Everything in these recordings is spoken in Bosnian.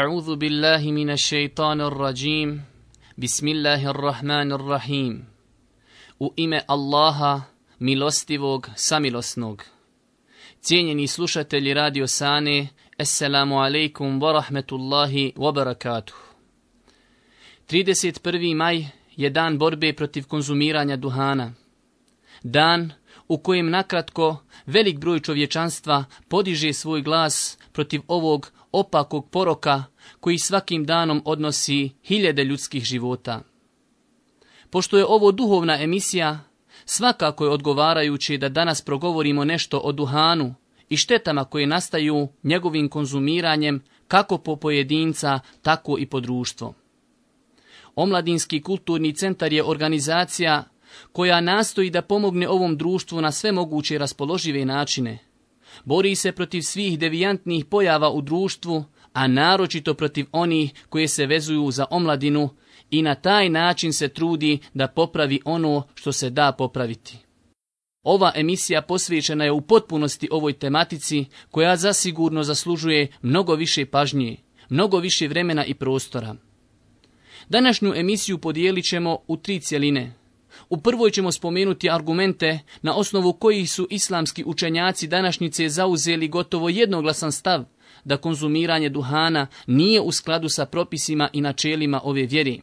أعوذ بالله من الشيطان الرجيم بسم الله U ime Allaha, milostivog, samilosnog. Cijenjeni slušatelji Radio Sane, Assalamu alaikum wa rahmetullahi wa barakatuh. 31. maj je dan borbe protiv konzumiranja duhana. Dan u kojem nakratko velik broj čovječanstva podiže svoj glas protiv ovog opakog poroka koji svakim danom odnosi hiljade ljudskih života. Pošto je ovo duhovna emisija, svakako je odgovarajuće da danas progovorimo nešto o duhanu i štetama koje nastaju njegovim konzumiranjem kako po pojedinca, tako i po društvo. Omladinski kulturni centar je organizacija koja nastoji da pomogne ovom društvu na sve moguće raspoložive načine – Bori se protiv svih devijantnih pojava u društvu, a naročito protiv onih koje se vezuju za omladinu i na taj način se trudi da popravi ono što se da popraviti. Ova emisija posvećena je u potpunosti ovoj tematici koja zasigurno zaslužuje mnogo više pažnje, mnogo više vremena i prostora. Današnju emisiju podijelit ćemo u tri cjeline – u prvoj ćemo spomenuti argumente na osnovu kojih su islamski učenjaci današnjice zauzeli gotovo jednoglasan stav da konzumiranje duhana nije u skladu sa propisima i načelima ove vjeri.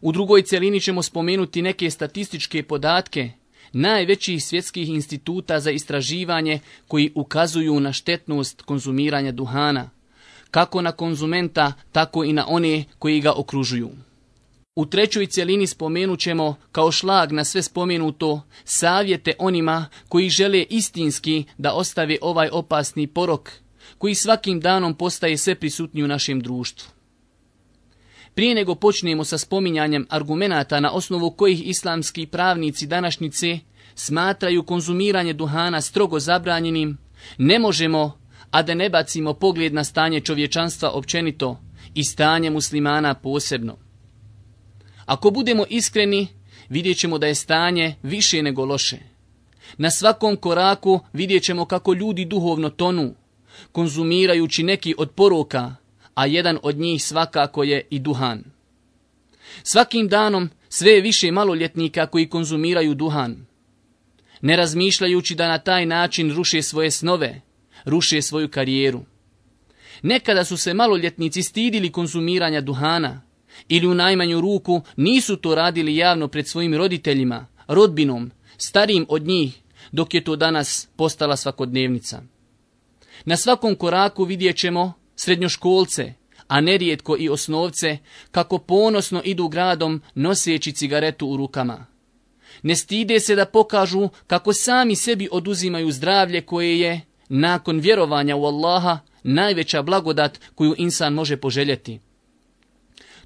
U drugoj celini ćemo spomenuti neke statističke podatke najvećih svjetskih instituta za istraživanje koji ukazuju na štetnost konzumiranja duhana, kako na konzumenta, tako i na one koji ga okružuju. U trećoj cjelini spomenut ćemo kao šlag na sve spomenuto savjete onima koji žele istinski da ostave ovaj opasni porok koji svakim danom postaje sve prisutniji u našem društvu. Prije nego počnemo sa spominjanjem argumenata na osnovu kojih islamski pravnici današnjice smatraju konzumiranje duhana strogo zabranjenim, ne možemo, a da ne bacimo pogled na stanje čovječanstva općenito i stanje muslimana posebno. Ako budemo iskreni, vidjet ćemo da je stanje više nego loše. Na svakom koraku vidjet ćemo kako ljudi duhovno tonu, konzumirajući neki od poroka, a jedan od njih svakako je i duhan. Svakim danom sve je više maloljetnika koji konzumiraju duhan. Ne razmišljajući da na taj način ruše svoje snove, ruše svoju karijeru. Nekada su se maloljetnici stidili konzumiranja duhana, ili u najmanju ruku nisu to radili javno pred svojim roditeljima, rodbinom, starijim od njih, dok je to danas postala svakodnevnica. Na svakom koraku vidjet ćemo srednjoškolce, a nerijetko i osnovce, kako ponosno idu gradom noseći cigaretu u rukama. Ne stide se da pokažu kako sami sebi oduzimaju zdravlje koje je, nakon vjerovanja u Allaha, najveća blagodat koju insan može poželjeti.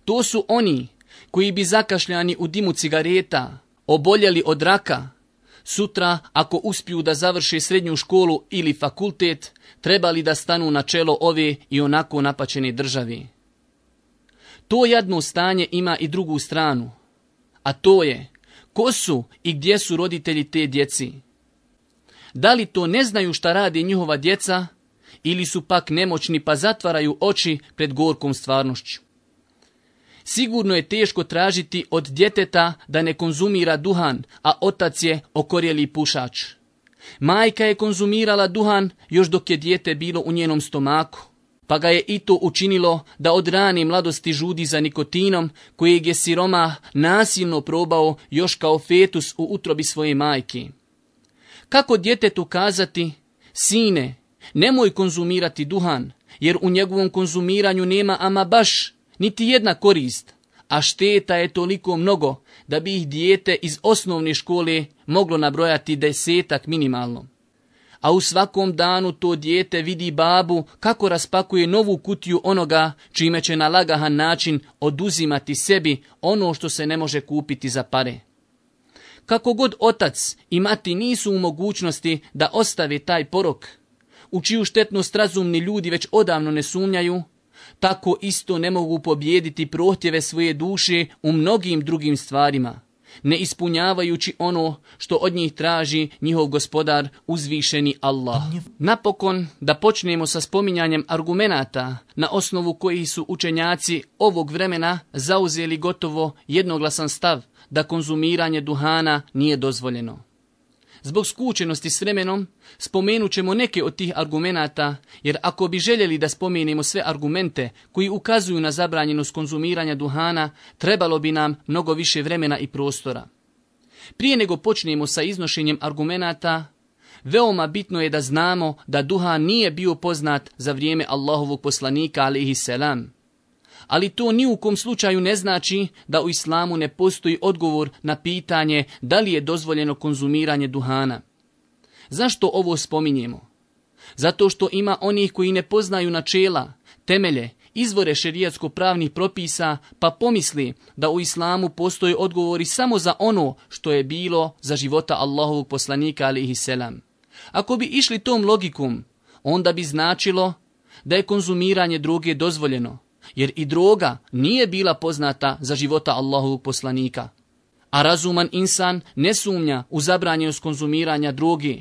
To su oni koji bi zakašljani u dimu cigareta oboljeli od raka, sutra ako uspiju da završe srednju školu ili fakultet, trebali da stanu na čelo ove i onako napačene državi. To jadno stanje ima i drugu stranu, a to je ko su i gdje su roditelji te djeci. Da li to ne znaju šta radi njihova djeca ili su pak nemoćni pa zatvaraju oči pred gorkom stvarnošću. Sigurno je teško tražiti od djeteta da ne konzumira duhan, a otac je okorjeli pušač. Majka je konzumirala duhan još dok je dijete bilo u njenom stomaku, pa ga je i to učinilo da od rane mladosti žudi za nikotinom kojeg je siroma nasilno probao još kao fetus u utrobi svoje majke. Kako djetetu kazati, sine, nemoj konzumirati duhan, jer u njegovom konzumiranju nema ama baš niti jedna korist, a šteta je toliko mnogo da bi ih dijete iz osnovne škole moglo nabrojati desetak minimalno. A u svakom danu to dijete vidi babu kako raspakuje novu kutiju onoga čime će na lagahan način oduzimati sebi ono što se ne može kupiti za pare. Kako god otac i mati nisu u mogućnosti da ostave taj porok, u čiju štetnost razumni ljudi već odavno ne sumnjaju, tako isto ne mogu pobjediti prohtjeve svoje duše u mnogim drugim stvarima, ne ispunjavajući ono što od njih traži njihov gospodar uzvišeni Allah. Napokon da počnemo sa spominjanjem argumenata na osnovu kojih su učenjaci ovog vremena zauzeli gotovo jednoglasan stav da konzumiranje duhana nije dozvoljeno. Zbog skučenosti s vremenom spomenut ćemo neke od tih argumenata, jer ako bi željeli da spomenemo sve argumente koji ukazuju na zabranjenost konzumiranja duhana, trebalo bi nam mnogo više vremena i prostora. Prije nego počnemo sa iznošenjem argumenata, veoma bitno je da znamo da duhan nije bio poznat za vrijeme Allahovog poslanika, alaihi selam. Ali to ni u kom slučaju ne znači da u islamu ne postoji odgovor na pitanje da li je dozvoljeno konzumiranje duhana. Zašto ovo spominjemo? Zato što ima onih koji ne poznaju načela, temelje, izvore šerijatsko-pravnih propisa, pa pomisli da u islamu postoje odgovori samo za ono što je bilo za života Allahovog poslanika alihi Ako bi išli tom logikom, onda bi značilo da je konzumiranje druge dozvoljeno, jer i droga nije bila poznata za života Allahovog poslanika. A razuman insan ne sumnja u zabranjenost konzumiranja droge.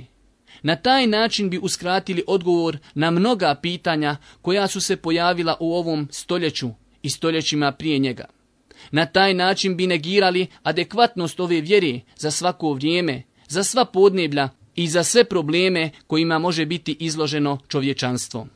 Na taj način bi uskratili odgovor na mnoga pitanja koja su se pojavila u ovom stoljeću i stoljećima prije njega. Na taj način bi negirali adekvatnost ove vjere za svako vrijeme, za sva podneblja i za sve probleme kojima može biti izloženo čovječanstvo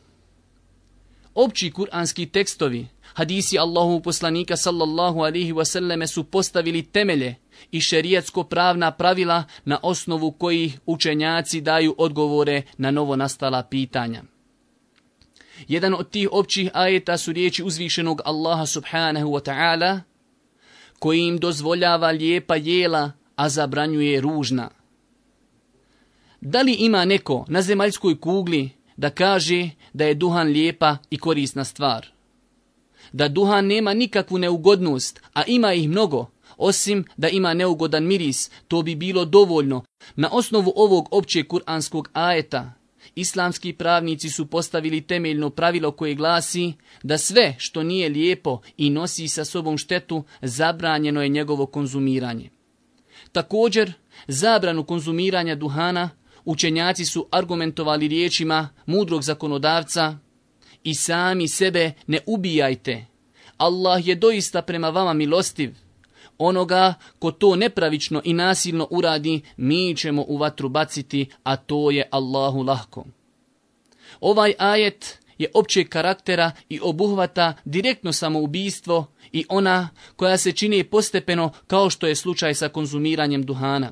opći kuranski tekstovi, hadisi Allahu poslanika sallallahu alihi wasallame su postavili temelje i šerijatsko pravna pravila na osnovu kojih učenjaci daju odgovore na novo nastala pitanja. Jedan od tih općih ajeta su riječi uzvišenog Allaha subhanahu wa ta'ala koji im dozvoljava lijepa jela, a zabranjuje ružna. Da li ima neko na zemaljskoj kugli da kaže da je duhan lijepa i korisna stvar. Da duhan nema nikakvu neugodnost, a ima ih mnogo, osim da ima neugodan miris, to bi bilo dovoljno. Na osnovu ovog općeg kuranskog ajeta, islamski pravnici su postavili temeljno pravilo koje glasi da sve što nije lijepo i nosi sa sobom štetu, zabranjeno je njegovo konzumiranje. Također, zabranu konzumiranja duhana Učenjaci su argumentovali riječima mudrog zakonodavca i sami sebe ne ubijajte. Allah je doista prema vama milostiv. Onoga ko to nepravično i nasilno uradi, mi ćemo u vatru baciti, a to je Allahu lahko. Ovaj ajet je općeg karaktera i obuhvata direktno samoubistvo i ona koja se čini postepeno kao što je slučaj sa konzumiranjem duhana.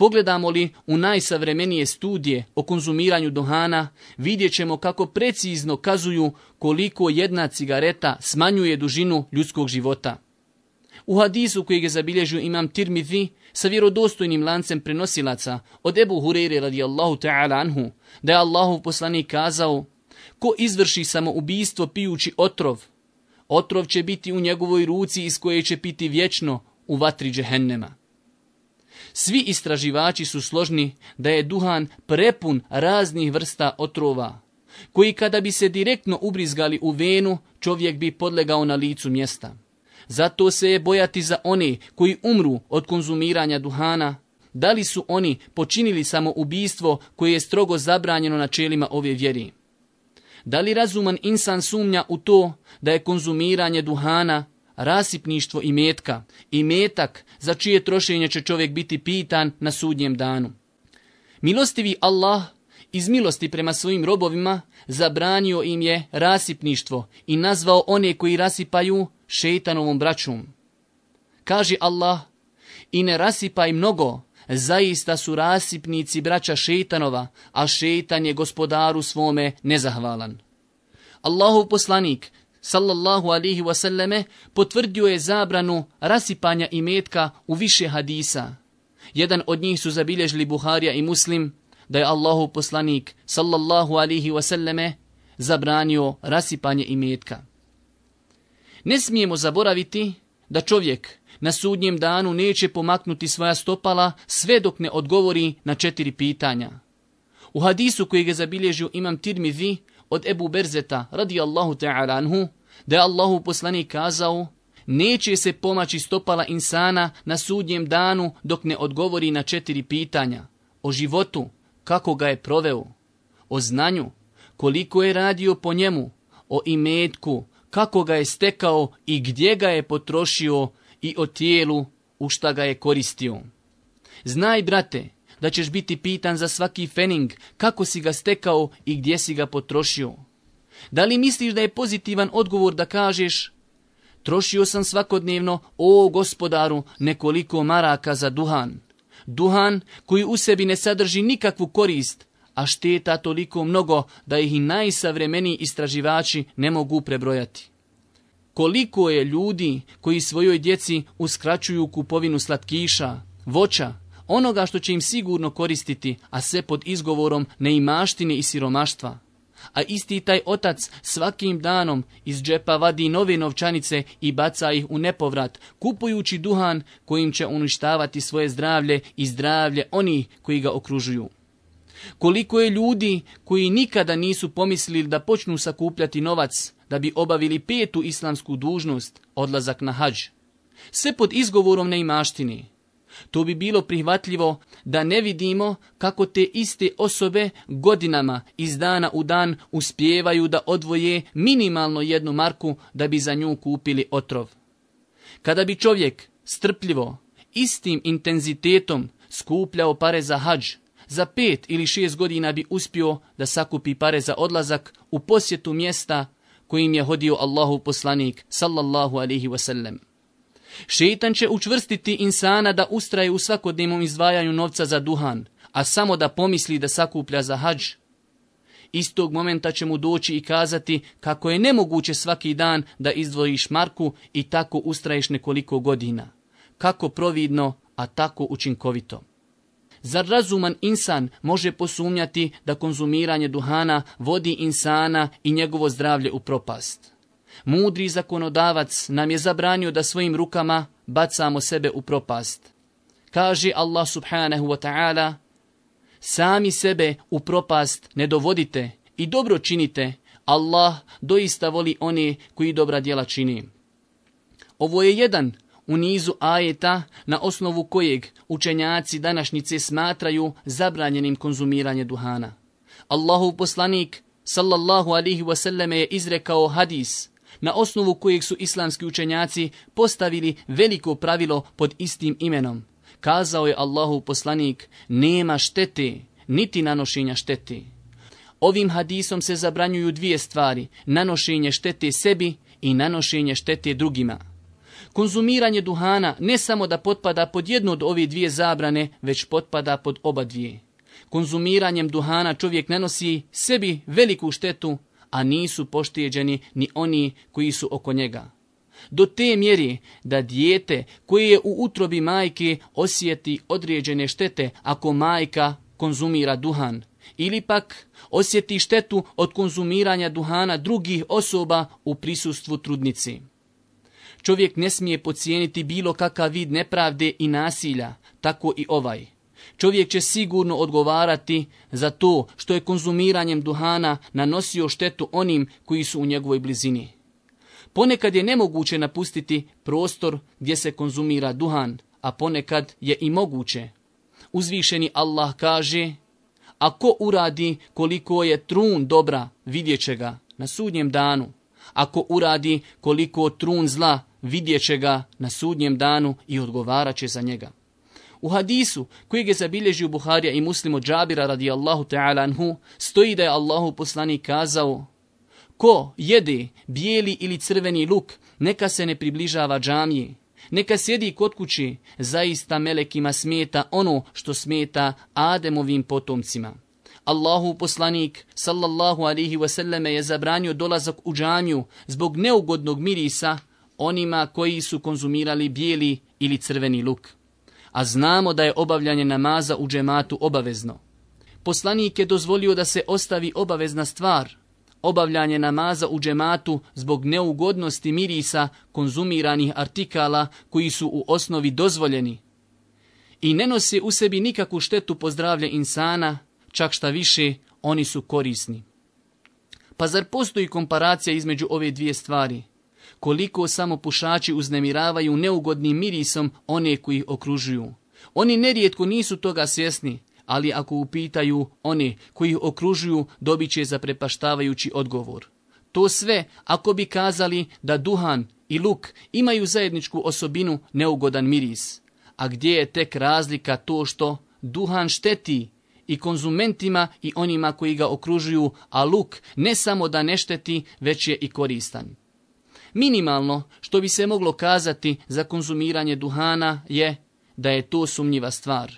Pogledamo li u najsavremenije studije o konzumiranju dohana, vidjet ćemo kako precizno kazuju koliko jedna cigareta smanjuje dužinu ljudskog života. U hadisu kojeg je zabilježio imam Tirmidhi sa vjerodostojnim lancem prenosilaca od Ebu Hureyre radijallahu ta'ala anhu, da je Allahu poslanik kazao ko izvrši samoubistvo pijući otrov, otrov će biti u njegovoj ruci iz koje će piti vječno u vatri džehennema. Svi istraživači su složni da je duhan prepun raznih vrsta otrova, koji kada bi se direktno ubrizgali u venu, čovjek bi podlegao na licu mjesta. Zato se je bojati za one koji umru od konzumiranja duhana, da li su oni počinili samo samoubistvo koje je strogo zabranjeno načelima ove vjeri. Da li razuman insan sumnja u to da je konzumiranje duhana rasipništvo i metka, i metak za čije trošenje će čovjek biti pitan na sudnjem danu. Milostivi Allah iz milosti prema svojim robovima zabranio im je rasipništvo i nazvao one koji rasipaju šeitanovom braćom. Kaže Allah, i ne rasipaj mnogo, zaista su rasipnici braća šeitanova, a šeitan je gospodaru svome nezahvalan. Allahov poslanik, sallallahu alihi wasallame potvrdio je zabranu rasipanja imetka u više hadisa. Jedan od njih su zabilježili Buharija i Muslim da je Allahu poslanik sallallahu alihi wasallame zabranio rasipanje imetka. Ne smijemo zaboraviti da čovjek na sudnjem danu neće pomaknuti svoja stopala sve dok ne odgovori na četiri pitanja. U hadisu koji ga zabilježio imam Tirmidhi, od Ebu Berzeta radijallahu ta'ala anhu da je Allahu poslanik kazao neće se pomaći stopala insana na sudnjem danu dok ne odgovori na četiri pitanja. O životu, kako ga je proveo, o znanju, koliko je radio po njemu, o imetku, kako ga je stekao i gdje ga je potrošio i o tijelu u šta ga je koristio. Znaj, brate, da ćeš biti pitan za svaki fening, kako si ga stekao i gdje si ga potrošio. Da li misliš da je pozitivan odgovor da kažeš Trošio sam svakodnevno, o gospodaru, nekoliko maraka za duhan. Duhan koji u sebi ne sadrži nikakvu korist, a šteta toliko mnogo da ih i najsavremeniji istraživači ne mogu prebrojati. Koliko je ljudi koji svojoj djeci uskraćuju kupovinu slatkiša, voća, onoga što će im sigurno koristiti, a sve pod izgovorom neimaštine i siromaštva. A isti taj otac svakim danom iz džepa vadi nove novčanice i baca ih u nepovrat, kupujući duhan kojim će uništavati svoje zdravlje i zdravlje onih koji ga okružuju. Koliko je ljudi koji nikada nisu pomislili da počnu sakupljati novac da bi obavili petu islamsku dužnost, odlazak na hađ. Sve pod izgovorom neimaštini. To bi bilo prihvatljivo da ne vidimo kako te iste osobe godinama iz dana u dan uspijevaju da odvoje minimalno jednu marku da bi za nju kupili otrov. Kada bi čovjek strpljivo, istim intenzitetom skupljao pare za hađ, za pet ili šest godina bi uspio da sakupi pare za odlazak u posjetu mjesta kojim je hodio Allahu poslanik sallallahu alaihi wasallam. Šeitan će učvrstiti insana da ustraje u svakodnevnom izdvajanju novca za duhan, a samo da pomisli da sakuplja za hađ. Istog momenta će mu doći i kazati kako je nemoguće svaki dan da izdvojiš marku i tako ustraješ nekoliko godina. Kako providno, a tako učinkovito. Zar razuman insan može posumnjati da konzumiranje duhana vodi insana i njegovo zdravlje u propast? Mudri zakonodavac nam je zabranio da svojim rukama bacamo sebe u propast. Kaže Allah subhanahu wa ta'ala, sami sebe u propast ne dovodite i dobro činite. Allah doista voli one koji dobra djela čini. Ovo je jedan u nizu ajeta na osnovu kojeg učenjaci današnjice smatraju zabranjenim konzumiranje duhana. Allahu poslanik sallallahu alihi wasallam je izrekao hadis na osnovu kojeg su islamski učenjaci postavili veliko pravilo pod istim imenom. Kazao je Allahu poslanik, nema štete, niti nanošenja štete. Ovim hadisom se zabranjuju dvije stvari, nanošenje štete sebi i nanošenje štete drugima. Konzumiranje duhana ne samo da potpada pod jednu od ove dvije zabrane, već potpada pod oba dvije. Konzumiranjem duhana čovjek nanosi sebi veliku štetu, a nisu poštijeđeni ni oni koji su oko njega. Do te mjeri da dijete koje je u utrobi majke osjeti određene štete ako majka konzumira duhan, ili pak osjeti štetu od konzumiranja duhana drugih osoba u prisustvu trudnici. Čovjek ne smije pocijeniti bilo kakav vid nepravde i nasilja, tako i ovaj. Čovjek će sigurno odgovarati za to što je konzumiranjem duhana nanosio štetu onim koji su u njegovoj blizini. Ponekad je nemoguće napustiti prostor gdje se konzumira duhan, a ponekad je i moguće. Uzvišeni Allah kaže, ako uradi koliko je trun dobra, vidjet će ga na sudnjem danu. Ako uradi koliko trun zla, vidjet će ga na sudnjem danu i odgovarat će za njega. U hadisu koji je zabilježio Buharija i muslimo Džabira radijallahu ta'ala anhu stoji da je Allahu poslanik kazao Ko jede bijeli ili crveni luk, neka se ne približava džamiji. Neka sjedi kod kući, zaista melekima smeta ono što smeta Ademovim potomcima. Allahu poslanik sallallahu alihi wasallam je zabranio dolazak u džamiju zbog neugodnog mirisa onima koji su konzumirali bijeli ili crveni luk a znamo da je obavljanje namaza u džematu obavezno. Poslanik je dozvolio da se ostavi obavezna stvar, obavljanje namaza u džematu zbog neugodnosti mirisa konzumiranih artikala koji su u osnovi dozvoljeni i ne nosi u sebi nikakvu štetu pozdravlja insana, čak šta više, oni su korisni. Pa zar postoji komparacija između ove dvije stvari? Koliko samo pušači uznemiravaju neugodnim mirisom one koji ih okružuju. Oni nerijetko nisu toga svjesni, ali ako upitaju one koji ih okružuju, dobit će zaprepaštavajući odgovor. To sve ako bi kazali da duhan i luk imaju zajedničku osobinu neugodan miris. A gdje je tek razlika to što duhan šteti i konzumentima i onima koji ga okružuju, a luk ne samo da ne šteti, već je i koristan. Minimalno što bi se moglo kazati za konzumiranje duhana je da je to sumnjiva stvar.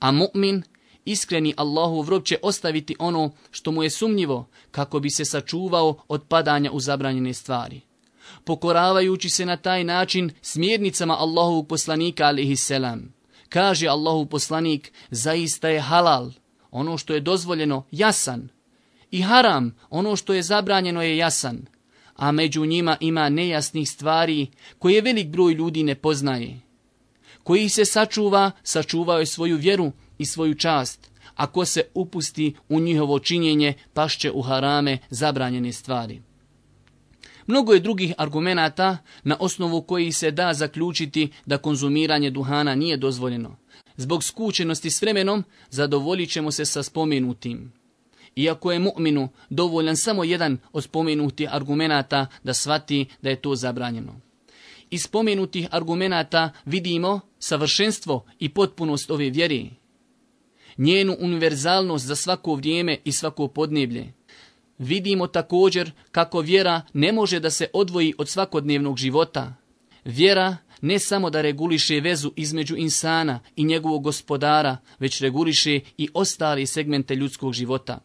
A mu'min, iskreni Allahu vrob će ostaviti ono što mu je sumnjivo kako bi se sačuvao od padanja u zabranjene stvari. Pokoravajući se na taj način smjernicama Allahu poslanika alihi selam. Kaže Allahu poslanik, zaista je halal, ono što je dozvoljeno jasan. I haram, ono što je zabranjeno je jasan a među njima ima nejasnih stvari koje velik broj ljudi ne poznaje. Koji se sačuva, sačuvao je svoju vjeru i svoju čast, a ko se upusti u njihovo činjenje, pašće u harame zabranjene stvari. Mnogo je drugih argumenata na osnovu kojih se da zaključiti da konzumiranje duhana nije dozvoljeno. Zbog skučenosti s vremenom zadovolit ćemo se sa spomenutim. Iako je mu'minu dovoljan samo jedan od spomenutih argumenata da svati da je to zabranjeno. Iz spomenutih argumenata vidimo savršenstvo i potpunost ove vjeri, njenu univerzalnost za svako vrijeme i svako podneblje. Vidimo također kako vjera ne može da se odvoji od svakodnevnog života. Vjera ne samo da reguliše vezu između insana i njegovog gospodara, već reguliše i ostale segmente ljudskog života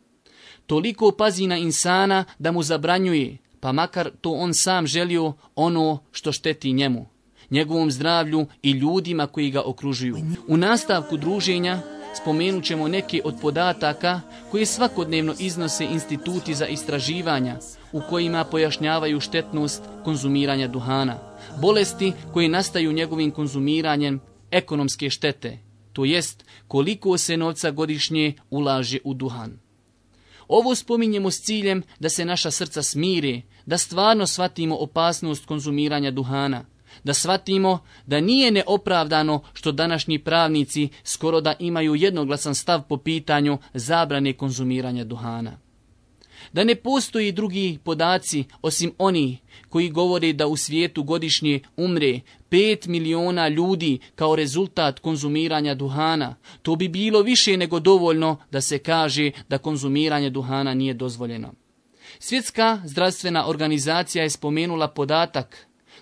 toliko pazi na insana da mu zabranjuje, pa makar to on sam želio ono što šteti njemu, njegovom zdravlju i ljudima koji ga okružuju. U nastavku druženja spomenut ćemo neke od podataka koje svakodnevno iznose instituti za istraživanja u kojima pojašnjavaju štetnost konzumiranja duhana, bolesti koje nastaju njegovim konzumiranjem, ekonomske štete, to jest koliko se novca godišnje ulaže u duhan. Ovo spominjemo s ciljem da se naša srca smiri, da stvarno shvatimo opasnost konzumiranja duhana, da shvatimo da nije neopravdano što današnji pravnici skoro da imaju jednoglasan stav po pitanju zabrane konzumiranja duhana. Da ne postoji drugi podaci osim oni koji govore da u svijetu godišnje umre 5 milijuna ljudi kao rezultat konzumiranja duhana. To bi bilo više nego dovoljno da se kaže da konzumiranje duhana nije dozvoljeno. Svjetska zdravstvena organizacija je spomenula podatak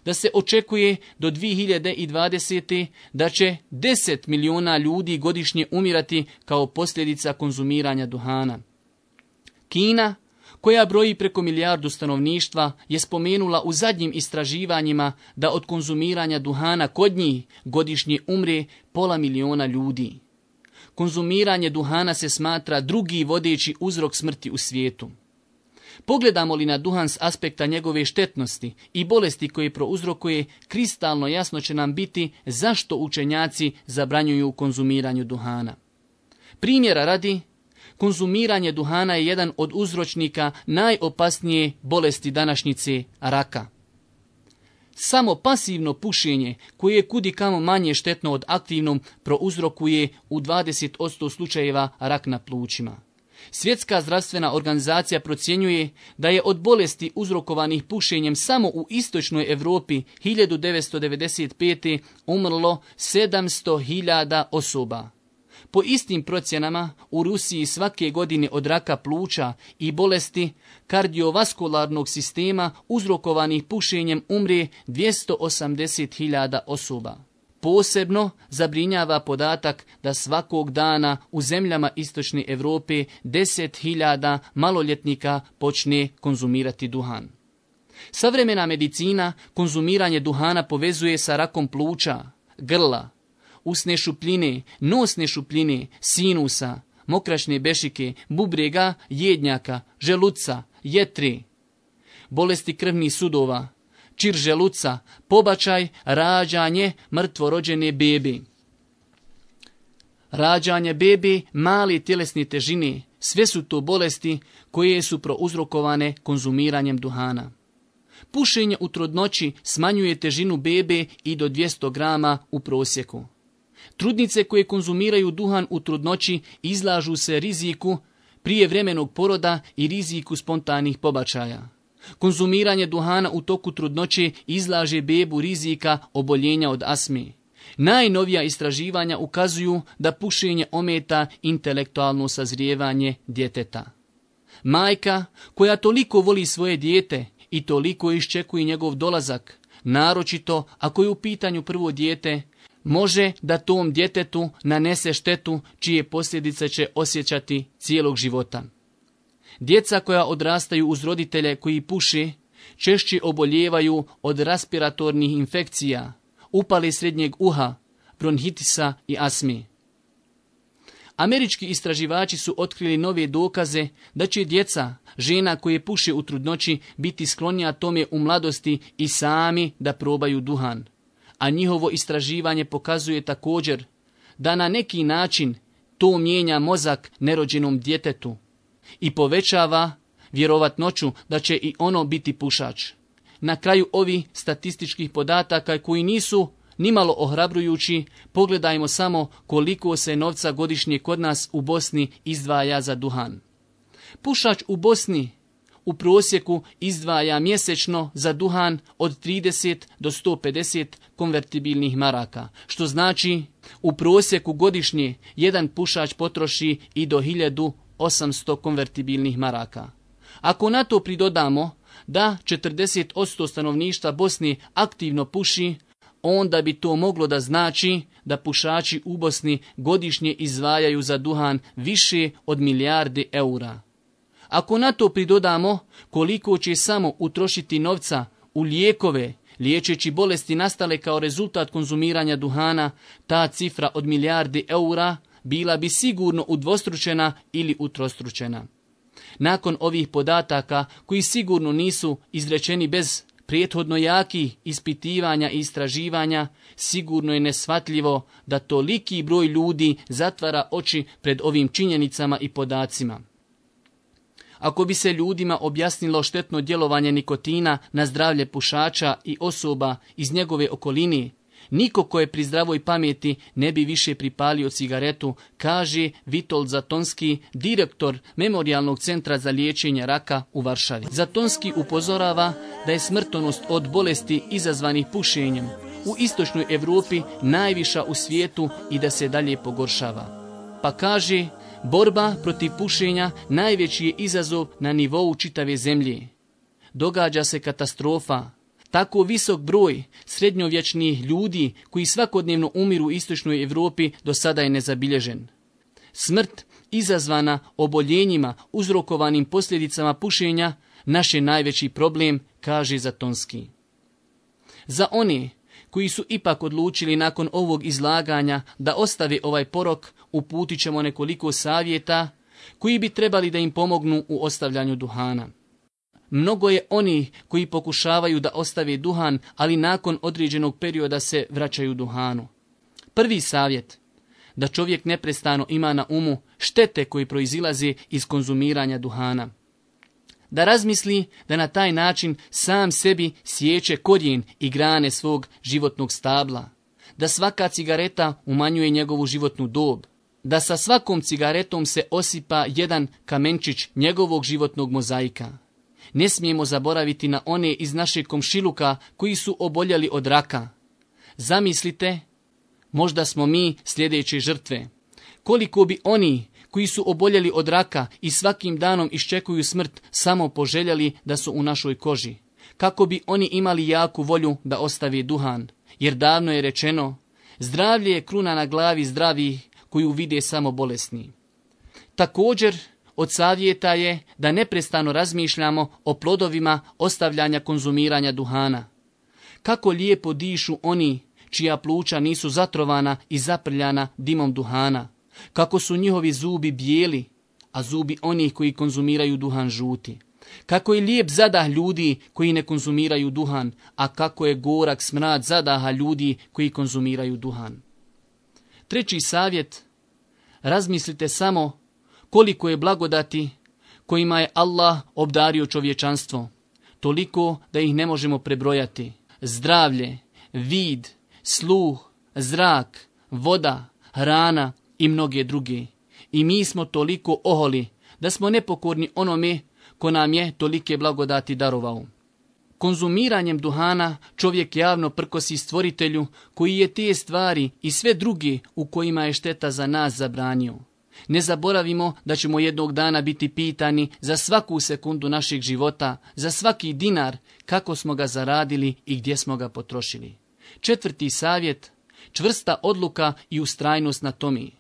da se očekuje do 2020. da će 10 milijuna ljudi godišnje umirati kao posljedica konzumiranja duhana. Kina koja broji preko milijardu stanovništva, je spomenula u zadnjim istraživanjima da od konzumiranja duhana kod njih godišnje umre pola miliona ljudi. Konzumiranje duhana se smatra drugi vodeći uzrok smrti u svijetu. Pogledamo li na duhan s aspekta njegove štetnosti i bolesti koje prouzrokuje, kristalno jasno će nam biti zašto učenjaci zabranjuju konzumiranju duhana. Primjera radi, Konzumiranje duhana je jedan od uzročnika najopasnije bolesti današnjice raka. Samo pasivno pušenje, koje je kudi kamo manje štetno od aktivnom, prouzrokuje u 20% slučajeva rak na plućima. Svjetska zdravstvena organizacija procjenjuje da je od bolesti uzrokovanih pušenjem samo u istočnoj Europi 1995. umrlo 700.000 osoba. Po istim procjenama u Rusiji svake godine od raka pluća i bolesti kardiovaskularnog sistema uzrokovanih pušenjem umrije 280.000 osoba. Posebno zabrinjava podatak da svakog dana u zemljama Istočne Europe 10.000 maloljetnika počne konzumirati duhan. Savremena medicina konzumiranje duhana povezuje sa rakom pluća, grla, usne šupljine, nosne šupljine, sinusa, mokrašne bešike, bubrega, jednjaka, želuca, jetri, bolesti krvnih sudova, čir želuca, pobačaj, rađanje mrtvorođene bebe. Rađanje bebe, mali tjelesni težini, sve su to bolesti koje su prouzrokovane konzumiranjem duhana. Pušenje u trudnoći smanjuje težinu bebe i do 200 grama u prosjeku. Trudnice koje konzumiraju duhan u trudnoći izlažu se riziku prijevremenog poroda i riziku spontanih pobačaja. Konzumiranje duhana u toku trudnoće izlaže bebu rizika oboljenja od asme. Najnovija istraživanja ukazuju da pušenje ometa intelektualno sazrijevanje djeteta. Majka koja toliko voli svoje dijete i toliko iščekuje njegov dolazak, naročito ako je u pitanju prvo dijete, može da tom djetetu nanese štetu čije posljedice će osjećati cijelog života. Djeca koja odrastaju uz roditelje koji puše, češće oboljevaju od respiratornih infekcija, upali srednjeg uha, bronhitisa i asmi. Američki istraživači su otkrili nove dokaze da će djeca, žena koje puše u trudnoći, biti sklonija tome u mladosti i sami da probaju duhan a njihovo istraživanje pokazuje također da na neki način to mijenja mozak nerođenom djetetu i povećava vjerovatnoću da će i ono biti pušač. Na kraju ovi statističkih podataka koji nisu nimalo ohrabrujući, pogledajmo samo koliko se novca godišnje kod nas u Bosni izdvaja za duhan. Pušač u Bosni u prosjeku izdvaja mjesečno za duhan od 30 do 150 konvertibilnih maraka, što znači u prosjeku godišnje jedan pušač potroši i do 1800 konvertibilnih maraka. Ako na to pridodamo da 40% stanovništva Bosni aktivno puši, onda bi to moglo da znači da pušači u Bosni godišnje izdvajaju za duhan više od milijardi eura. Ako na to pridodamo koliko će samo utrošiti novca u lijekove, liječeći bolesti nastale kao rezultat konzumiranja duhana, ta cifra od milijardi eura bila bi sigurno udvostručena ili utrostručena. Nakon ovih podataka, koji sigurno nisu izrečeni bez prijethodno jakih ispitivanja i istraživanja, sigurno je nesvatljivo da toliki broj ljudi zatvara oči pred ovim činjenicama i podacima. Ako bi se ljudima objasnilo štetno djelovanje nikotina na zdravlje pušača i osoba iz njegove okolini, niko ko je pri zdravoj pameti ne bi više pripalio cigaretu, kaže Vitold Zatonski, direktor Memorijalnog centra za liječenje raka u Varšavi. Zatonski upozorava da je smrtonost od bolesti izazvanih pušenjem u istočnoj Europi najviša u svijetu i da se dalje pogoršava. Pa kaže Borba protiv pušenja najveći je izazov na nivou čitave zemlje. Događa se katastrofa. Tako visok broj srednjovječnih ljudi koji svakodnevno umiru u istočnoj Europi do sada je nezabilježen. Smrt izazvana oboljenjima uzrokovanim posljedicama pušenja naš je najveći problem, kaže Zatonski. Za one koji su ipak odlučili nakon ovog izlaganja da ostavi ovaj porok, uputit ćemo nekoliko savjeta koji bi trebali da im pomognu u ostavljanju duhana. Mnogo je onih koji pokušavaju da ostave duhan, ali nakon određenog perioda se vraćaju duhanu. Prvi savjet, da čovjek neprestano ima na umu štete koji proizilaze iz konzumiranja duhana da razmisli da na taj način sam sebi sjeće korijen i grane svog životnog stabla, da svaka cigareta umanjuje njegovu životnu dob, da sa svakom cigaretom se osipa jedan kamenčić njegovog životnog mozaika. Ne smijemo zaboraviti na one iz našeg komšiluka koji su oboljeli od raka. Zamislite, možda smo mi sljedeće žrtve. Koliko bi oni koji su oboljeli od raka i svakim danom iščekuju smrt, samo poželjeli da su u našoj koži, kako bi oni imali jaku volju da ostavi duhan. Jer davno je rečeno, zdravlje je kruna na glavi zdravih koju vide samo bolesni. Također, od savjeta je da neprestano razmišljamo o plodovima ostavljanja konzumiranja duhana. Kako lijepo dišu oni čija pluća nisu zatrovana i zaprljana dimom duhana. Kako su njihovi zubi bijeli, a zubi onih koji konzumiraju duhan žuti. Kako je lijep zadah ljudi koji ne konzumiraju duhan, a kako je gorak smrad zadaha ljudi koji konzumiraju duhan. Treći savjet, razmislite samo koliko je blagodati kojima je Allah obdario čovječanstvo, toliko da ih ne možemo prebrojati. Zdravlje, vid, sluh, zrak, voda, hrana, i mnoge druge. I mi smo toliko oholi da smo nepokorni onome ko nam je tolike blagodati darovao. Konzumiranjem duhana čovjek javno prkosi stvoritelju koji je te stvari i sve druge u kojima je šteta za nas zabranio. Ne zaboravimo da ćemo jednog dana biti pitani za svaku sekundu našeg života, za svaki dinar, kako smo ga zaradili i gdje smo ga potrošili. Četvrti savjet, čvrsta odluka i ustrajnost na tomi.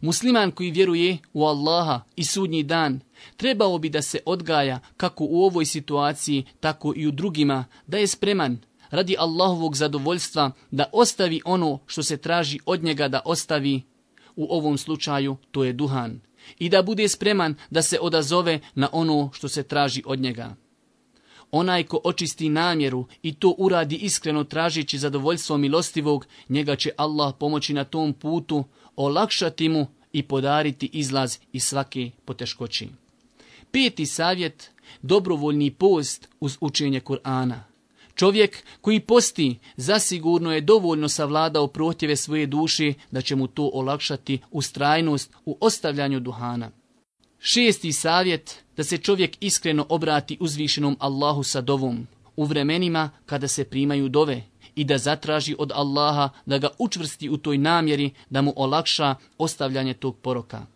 Musliman koji vjeruje u Allaha i sudnji dan trebao bi da se odgaja kako u ovoj situaciji, tako i u drugima, da je spreman radi Allahovog zadovoljstva da ostavi ono što se traži od njega da ostavi, u ovom slučaju to je duhan, i da bude spreman da se odazove na ono što se traži od njega. Onaj ko očisti namjeru i to uradi iskreno tražeći zadovoljstvo milostivog, njega će Allah pomoći na tom putu olakšati mu i podariti izlaz iz svake poteškoći. Peti savjet, dobrovoljni post uz učenje Kur'ana. Čovjek koji posti zasigurno je dovoljno savladao protjeve svoje duše da će mu to olakšati ustrajnost u ostavljanju duhana. Šesti savjet da se čovjek iskreno obrati uzvišenom Allahu sa dovom u vremenima kada se primaju dove i da zatraži od Allaha da ga učvrsti u toj namjeri da mu olakša ostavljanje tog poroka.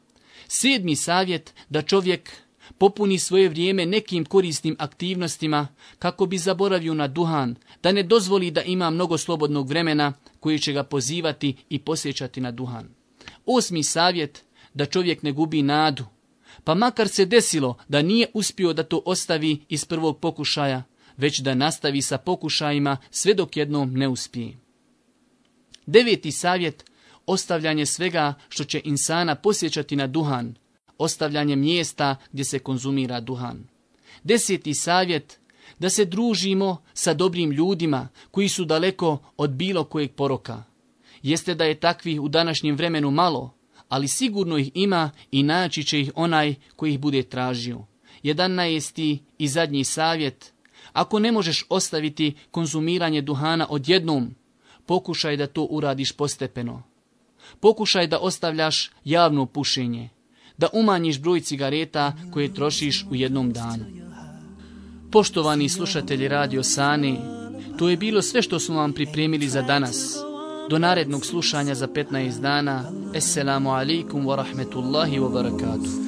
Sedmi savjet da čovjek popuni svoje vrijeme nekim korisnim aktivnostima kako bi zaboravio na duhan, da ne dozvoli da ima mnogo slobodnog vremena koji će ga pozivati i posjećati na duhan. Osmi savjet da čovjek ne gubi nadu, pa makar se desilo da nije uspio da to ostavi iz prvog pokušaja, već da nastavi sa pokušajima sve dok jednom ne uspije. Deveti savjet, ostavljanje svega što će insana posjećati na duhan, ostavljanje mjesta gdje se konzumira duhan. Deseti savjet, da se družimo sa dobrim ljudima koji su daleko od bilo kojeg poroka. Jeste da je takvih u današnjem vremenu malo, ali sigurno ih ima i naći će ih onaj koji ih bude tražio. najesti i zadnji savjet, ako ne možeš ostaviti konzumiranje duhana odjednom, pokušaj da to uradiš postepeno. Pokušaj da ostavljaš javno pušenje, da umanjiš broj cigareta koje trošiš u jednom danu. Poštovani slušatelji Radio Sani, to je bilo sve što smo vam pripremili za danas. Do narednog slušanja za 15 dana. Assalamu alaikum wa rahmetullahi wa barakatuh.